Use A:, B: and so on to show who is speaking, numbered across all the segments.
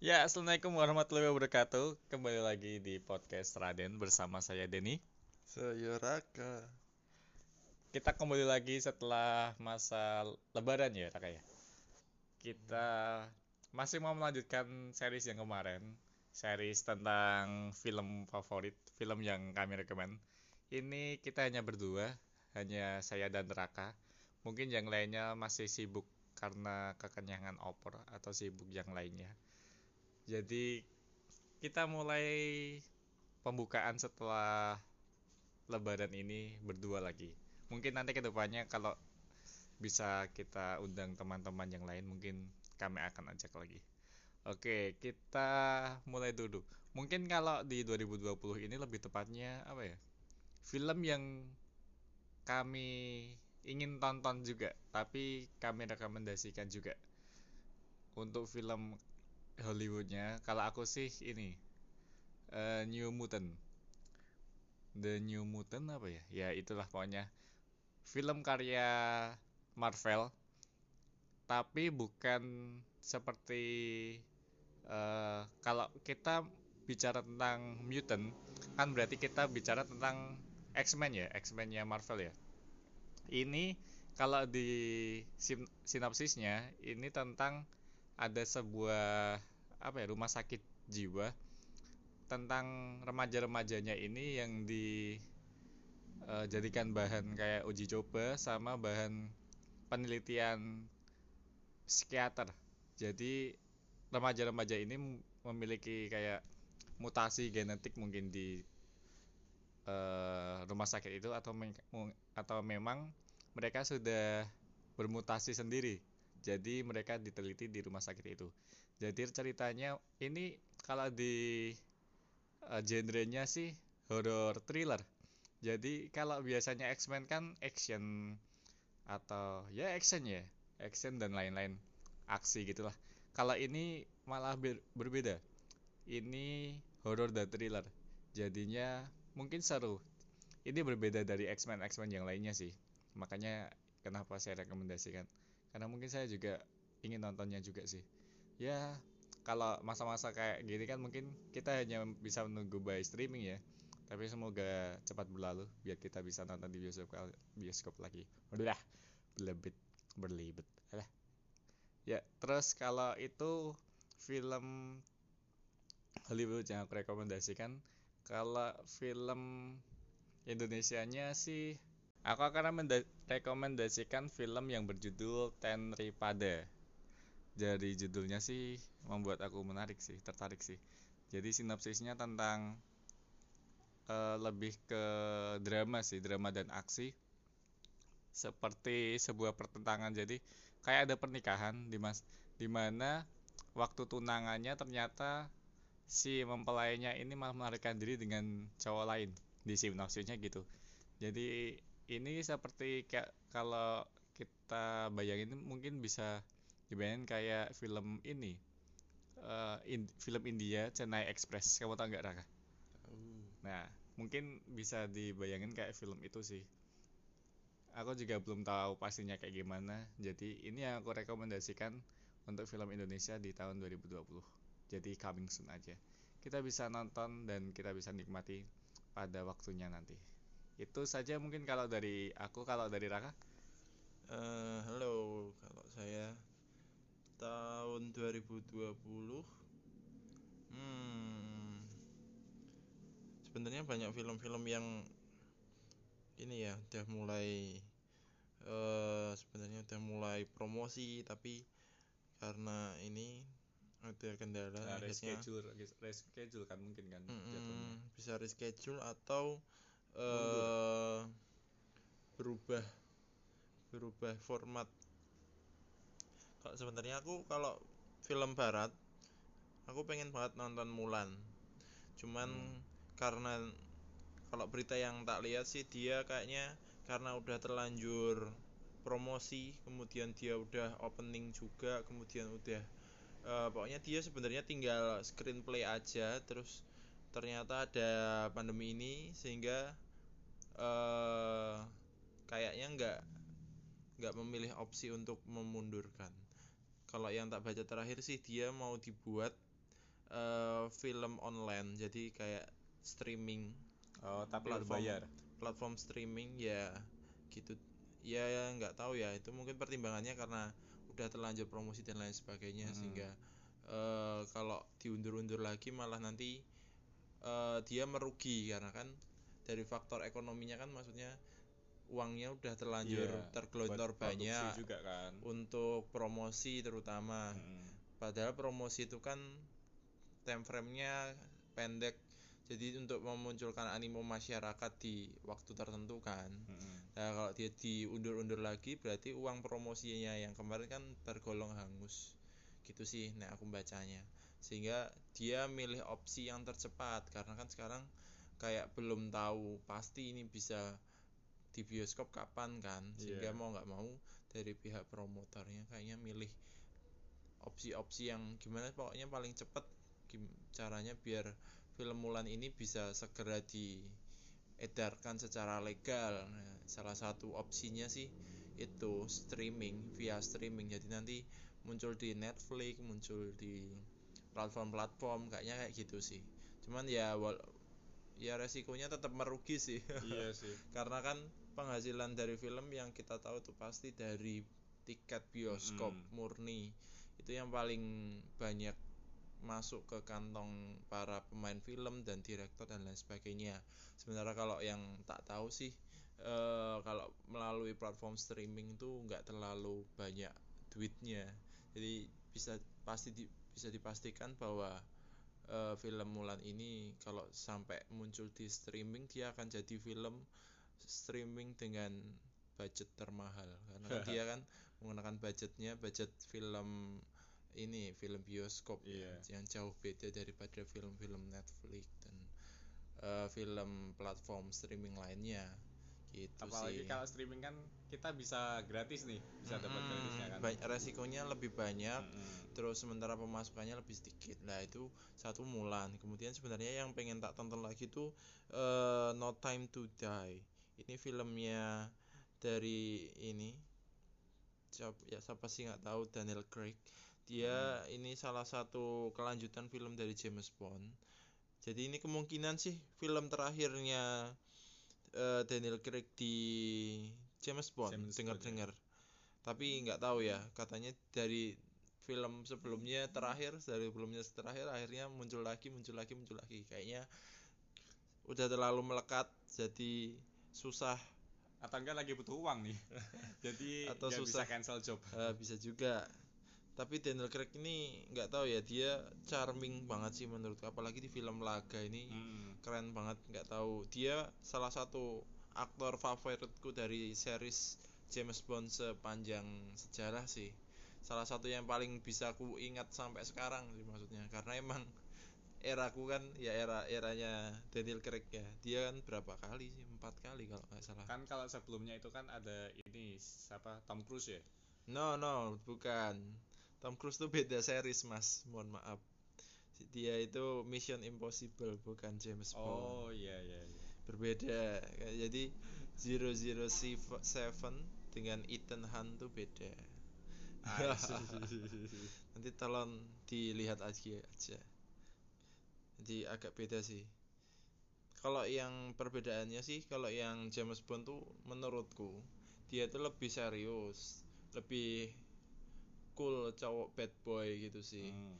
A: Ya, Assalamualaikum warahmatullahi wabarakatuh. Kembali lagi di podcast Raden bersama saya Denny.
B: Saya Raka.
A: Kita kembali lagi setelah masa lebaran ya, Raka ya. Kita masih mau melanjutkan series yang kemarin, series tentang film favorit, film yang kami rekomend. Ini kita hanya berdua, hanya saya dan Raka. Mungkin yang lainnya masih sibuk karena kekenyangan opor atau sibuk yang lainnya. Jadi kita mulai pembukaan setelah lebaran ini berdua lagi. Mungkin nanti ke depannya kalau bisa kita undang teman-teman yang lain mungkin kami akan ajak lagi. Oke, kita mulai dulu. Mungkin kalau di 2020 ini lebih tepatnya apa ya? Film yang kami ingin tonton juga, tapi kami rekomendasikan juga. Untuk film Hollywoodnya. Kalau aku sih ini uh, New Mutant. The New Mutant apa ya? Ya itulah pokoknya. Film karya Marvel tapi bukan seperti uh, kalau kita bicara tentang mutant kan berarti kita bicara tentang X-Men ya X-Men-nya Marvel ya. Ini kalau di sinopsisnya ini tentang ada sebuah apa ya rumah sakit jiwa tentang remaja-remajanya ini yang dijadikan bahan kayak uji coba sama bahan penelitian psikiater. Jadi remaja-remaja ini memiliki kayak mutasi genetik mungkin di uh, rumah sakit itu atau atau memang mereka sudah bermutasi sendiri jadi mereka diteliti di rumah sakit itu jadi ceritanya ini kalau di uh, genrenya sih horror thriller. Jadi kalau biasanya X-Men kan action atau ya action ya action dan lain-lain aksi gitulah. Kalau ini malah ber berbeda. Ini horror dan thriller. Jadinya mungkin seru. Ini berbeda dari X-Men X-Men yang lainnya sih. Makanya kenapa saya rekomendasikan. Karena mungkin saya juga ingin nontonnya juga sih ya kalau masa-masa kayak gini kan mungkin kita hanya bisa menunggu by streaming ya. Tapi semoga cepat berlalu biar kita bisa nonton di bioskop bioskop lagi. Udah berlebet berlibet. Lah ya terus kalau itu film Hollywood yang aku rekomendasikan kalau film Indonesianya sih Aku akan merekomendasikan film yang berjudul Tenri Pada. Jadi judulnya sih membuat aku menarik sih, tertarik sih. Jadi sinopsisnya tentang uh, lebih ke drama sih, drama dan aksi. Seperti sebuah pertentangan. Jadi kayak ada pernikahan di mas di waktu tunangannya ternyata si mempelainya ini malah melarikan diri dengan cowok lain di sinopsisnya gitu. Jadi ini seperti kayak kalau kita bayangin mungkin bisa dibayangin kayak film ini uh, in, film India Chennai Express kamu tahu nggak Raka? Nah mungkin bisa dibayangin kayak film itu sih. Aku juga belum tahu pastinya kayak gimana. Jadi ini yang aku rekomendasikan untuk film Indonesia di tahun 2020. Jadi coming soon aja. Kita bisa nonton dan kita bisa nikmati pada waktunya nanti itu saja mungkin kalau dari aku kalau dari Raka
B: uh, halo kalau saya tahun 2020 hmm sebenarnya banyak film-film yang ini ya udah mulai uh, sebenarnya udah mulai promosi tapi karena ini ada kendala
A: nah, reschedule reschedule kan mungkin kan mm
B: -mm, bisa reschedule atau uh, berubah berubah format kalau sebenarnya aku kalau film barat aku pengen banget nonton Mulan cuman hmm. karena kalau berita yang tak lihat sih dia kayaknya karena udah terlanjur promosi kemudian dia udah opening juga kemudian udah uh, pokoknya dia sebenarnya tinggal screenplay aja terus ternyata ada pandemi ini sehingga uh, kayaknya nggak nggak memilih opsi untuk memundurkan kalau yang tak baca terakhir sih dia mau dibuat eh, film online. Jadi kayak streaming.
A: Oh tapi
B: Platform.
A: berbayar?
B: platform streaming ya gitu. Ya nggak tahu ya. Itu mungkin pertimbangannya karena udah terlanjur promosi dan lain sebagainya.
A: Hmm.
B: sehingga eh, kalau diundur-undur lagi malah nanti eh, dia merugi. Karena kan dari faktor ekonominya kan maksudnya uangnya udah terlanjur
A: Iya,
B: tergelontor banyak
A: juga kan
B: untuk promosi terutama
A: Mm-mm.
B: padahal promosi itu kan time frame-nya pendek jadi untuk memunculkan animo masyarakat di waktu tertentu kan
A: Mm-mm.
B: Nah, kalau dia diundur-undur lagi berarti uang promosinya yang kemarin kan tergolong hangus. Gitu sih nah aku bacanya. Sehingga dia milih opsi yang tercepat karena kan sekarang kayak belum tahu pasti ini bisa di bioskop kapan kan. Sehingga
A: Iya.
B: mau nggak mau dari pihak promotornya kayaknya milih opsi-opsi yang gimana pokoknya paling cepet gim- caranya biar film Mulan ini bisa segera diedarkan secara legal. Nah, salah satu opsinya sih itu streaming via streaming. Jadi nanti muncul di Netflix, muncul di platform-platform kayaknya kayak gitu sih. Cuman ya wal ya resikonya tetap merugi sih.
A: iya sih
B: Karena kan penghasilan dari film yang kita tahu tuh pasti dari tiket bioskop
A: Mm.
B: murni. Itu yang paling banyak masuk ke kantong para pemain film dan direktur dan lain sebagainya. Sementara kalau yang tak tahu sih eh, kalau melalui platform streaming tuh nggak terlalu banyak duitnya. Jadi bisa pasti di- bisa dipastikan bahwa eh, film Mulan ini kalau sampai muncul di streaming dia akan jadi film streaming dengan budget termahal. Karena kan dia kan menggunakan budgetnya budget film ini film bioskop ya,
A: Iya.
B: yang jauh beda daripada film-film Netflix dan eh, film platform streaming lainnya. Gitu
A: apalagi
B: sih.
A: kalau streaming kan kita bisa gratis nih bisa dapat
B: Mm-mm,
A: gratisnya kan.
B: Ba- resikonya lebih banyak
A: Mm-mm.
B: terus sementara pemasukannya lebih sedikit. Nah itu satu Mulan. Kemudian sebenarnya yang pengen tak tonton lagi tuh eh, No Time to Die ini filmnya dari ini siapa ya siapa sih nggak tahu Daniel Craig. Dia ini salah satu kelanjutan film dari James Bond. Jadi ini kemungkinan sih film terakhirnya eh, Daniel Craig di James Bond
A: Bond, ya.
B: dengar-dengar tapi nggak tahu ya katanya dari film sebelumnya terakhir dari sebelumnya terakhir akhirnya muncul lagi muncul lagi muncul lagi. Kayaknya udah terlalu melekat jadi susah.
A: Atau enggak lagi butuh uang nih. Jadi
B: Atau susah.
A: bisa cancel job.
B: Eh, bisa juga. Tapi Daniel Craig ini nggak tahu ya dia charming banget sih menurutku. Apalagi di film Laga ini
A: Mm.
B: keren banget nggak tahu. Dia salah satu aktor favoritku dari series James Bond sepanjang sejarah sih. Salah satu yang paling bisa ku ingat sampai sekarang sih maksudnya. Karena emang eraku kan ya era eranya Daniel Craig ya dia kan berapa kali sih empat kali kalau nggak salah
A: kan kalau sebelumnya itu kan ada ini siapa Tom Cruise ya
B: No, no, bukan. Tom Cruise tuh beda series, Mas. Mohon maaf. Dia itu Mission Impossible, bukan James Bond.
A: oh iya iya iya
B: Berbeda. Jadi 007 dengan Ethan Hunt tuh beda.
A: Ah, iya.
B: Nanti tolong dilihat aja aja. Jadi agak beda sih. Kalau yang perbedaannya sih, kalau yang James Bond tuh menurutku dia tuh lebih serius, lebih cool cowok bad boy gitu sih.
A: Hmm.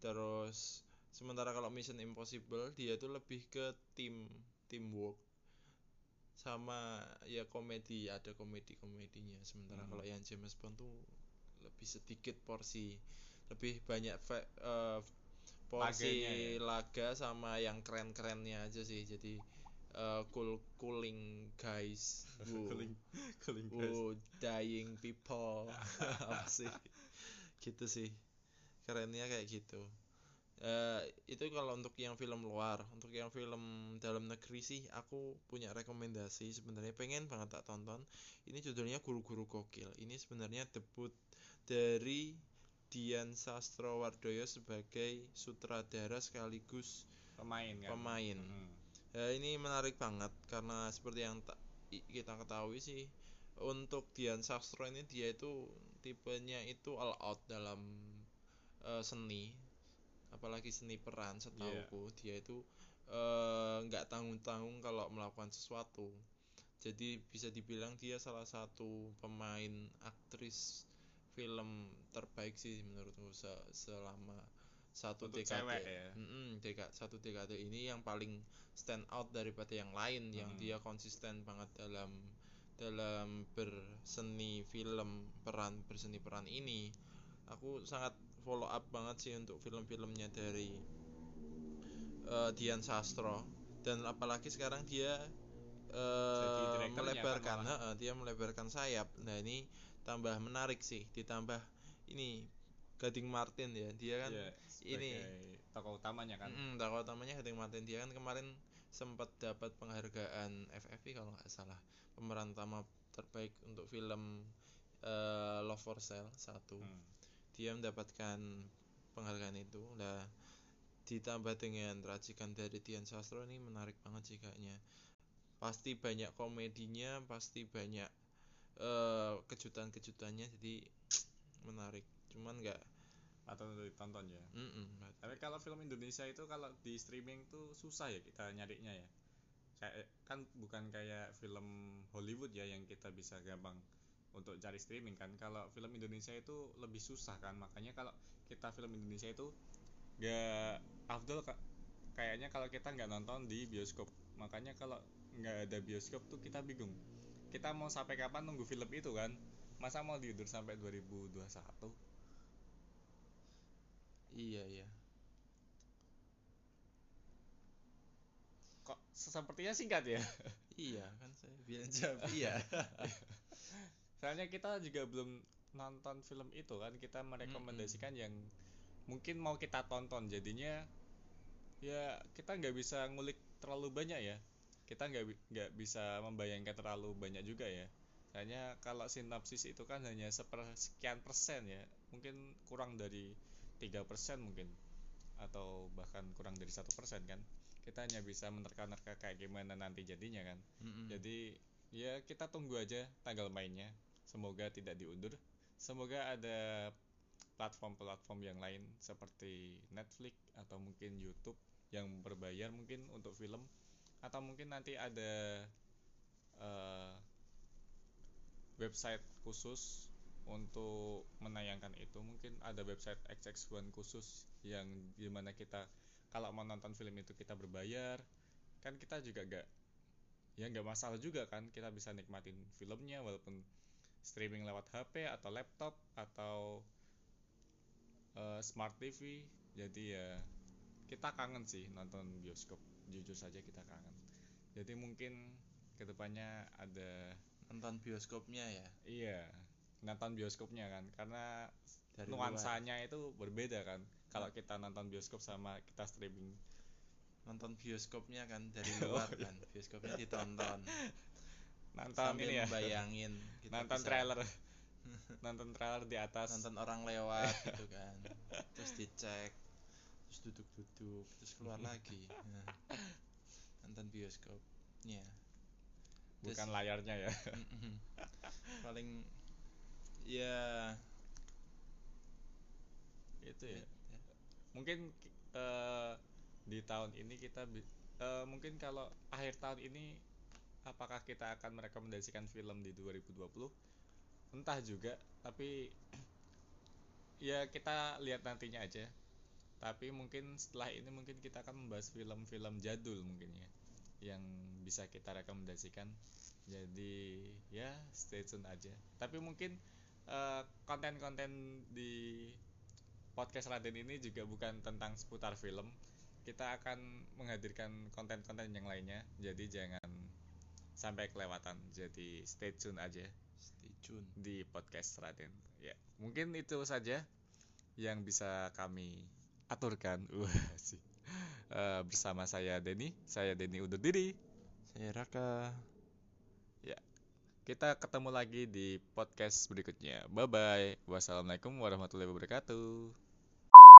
B: Terus sementara kalau Mission Impossible dia tuh lebih ke tim teamwork sama ya komedi ada komedi komedinya sementara
A: Hmm.
B: kalau yang James Bond tuh lebih sedikit porsi lebih banyak fa- eh, porsi
A: Laganya ya?
B: laga sama yang keren kerennya aja sih jadi eh, cool cooling guys Wow.
A: cooling cooling guys
B: dying people. Apa sih? Gitu sih. Kerennya kayak gitu. Eh itu kalau untuk yang film luar, untuk yang film dalam negeri sih aku punya rekomendasi sebenarnya pengen banget tak tonton. Ini judulnya Guru-guru Gokil. Ini sebenarnya debut dari Dian Sastrowardoyo sebagai sutradara sekaligus
A: pemain kan
B: Pemain.
A: Mm.
B: Ya, ini menarik banget karena seperti yang kita ketahui sih untuk Dian Sastro ini dia itu tipenya itu all out dalam eh, seni apalagi seni peran setauku dia itu eh, nggak tanggung-tanggung kalau melakukan sesuatu jadi bisa dibilang dia salah satu pemain aktris film terbaik sih menurutku se- selama satu
A: Untuk
B: dekade.
A: cewek ya.
B: Satu dekade ini yang paling stand out daripada yang lain yang
A: Mm.
B: dia konsisten banget dalam dalam berseni film peran berseni peran ini. Aku sangat follow up banget sih untuk film-filmnya dari eh, Dian Sastro. Dan apalagi sekarang dia
A: direkturnya
B: melebarkan
A: kan
B: heeh, dia melebarkan sayap. Nah ini tambah menarik sih ditambah ini Gading Martin ya dia kan
A: Iya,
B: ini-
A: tokoh utamanya kan.
B: Mm, tokoh utamanya Gading Martin. Dia kan kemarin sempat dapat penghargaan FFI kalau nggak salah pemeran utama terbaik untuk film eh, Love for Sale satu.
A: Hmm.
B: dia mendapatkan penghargaan itu. Lah ditambah dengan racikan dari Dian Sastro ini menarik banget sih kayaknya. Pasti banyak komedinya pasti banyak eh, kejutan-kejutannya jadi menarik. Cuman nggak
A: atau untuk ditonton ya?
B: Mm-mm,
A: tapi kalau film Indonesia itu kalau di streaming tuh susah ya kita nyarinya ya. Kayak kan bukan kayak film Hollywood ya yang kita bisa gampang untuk cari streaming kan. Kalau film Indonesia itu lebih susah kan. Makanya kalau kita film Indonesia itu gak afdol ka- kayaknya kalau kita nggak nonton di bioskop. Makanya kalau nggak ada bioskop tuh kita bingung kita mau sampai kapan nunggu film itu kan? Masa mau diundur sampai 2021
B: iya iya.
A: Kok sepertinya singkat ya?
B: Iya kan saya bilang jawab iya.
A: Soalnya kita juga belum nonton film itu kan? Kita merekomendasikan yang mungkin mau kita tonton. Jadinya ya kita nggak bisa ngulik terlalu banyak ya kita nggak nggak bisa membayangkan terlalu banyak juga ya hanya kalau sinopsis itu kan hanya sepersekian persen ya mungkin kurang dari tiga persen mungkin atau bahkan kurang dari satu persen kan kita hanya bisa menerka-nerka kayak gimana nanti jadinya kan
B: Mm-mm.
A: jadi ya kita tunggu aja tanggal mainnya. Semoga tidak diundur. Semoga ada platform-platform yang lain seperti Netflix atau mungkin YouTube yang berbayar mungkin untuk film atau mungkin nanti ada eh, website khusus untuk menayangkan itu. Mungkin ada website XX1 khusus yang di mana kita kalau mau nonton film itu kita berbayar. Kan kita juga gak ya nggak masalah juga kan kita bisa nikmatin filmnya walaupun streaming lewat HP atau laptop atau eh, smart TV jadi ya kita kangen sih nonton bioskop jujur saja kita kangen. Jadi mungkin ke depannya ada
B: nonton bioskopnya ya?
A: Iya nonton bioskopnya kan. Karena
B: dari luar.
A: nuansanya itu berbeda kan. Kalau kita nonton bioskop sama kita streaming.
B: Nonton bioskopnya kan dari
A: Oh,
B: luar
A: iya.
B: kan. Bioskopnya ditonton.
A: Nonton
B: sambil
A: ini. ya
B: bayangin
A: nonton trailer. Nonton trailer di atas.
B: Nonton orang lewat gitu kan. Terus dicek terus duduk-duduk terus keluar lagi. Nah, nonton bioskopnya Terus-
A: bukan layarnya ya.
B: Paling ya
A: itu ya. Mungkin eh, di tahun ini kita eh, mungkin kalau akhir tahun ini apakah kita akan merekomendasikan film di 2020 entah juga tapi ya kita lihat nantinya aja tapi mungkin setelah ini mungkin kita akan membahas film-film jadul mungkin ya yang bisa kita rekomendasikan. Jadi ya stay tune aja. Tapi mungkin eh, konten-konten di podcast Raden ini juga bukan tentang seputar film. Kita akan menghadirkan konten-konten yang lainnya. Jadi jangan sampai kelewatan. Jadi stay tune aja
B: stay tune.
A: di podcast Raden. Ya mungkin itu saja yang bisa kami aturkan wah sih. Eh, bersama saya Denny saya Denny undur diri.
B: Saya Raka.
A: Kita ketemu lagi di podcast berikutnya. Bye bye wassalamualaikum warahmatullahi wabarakatuh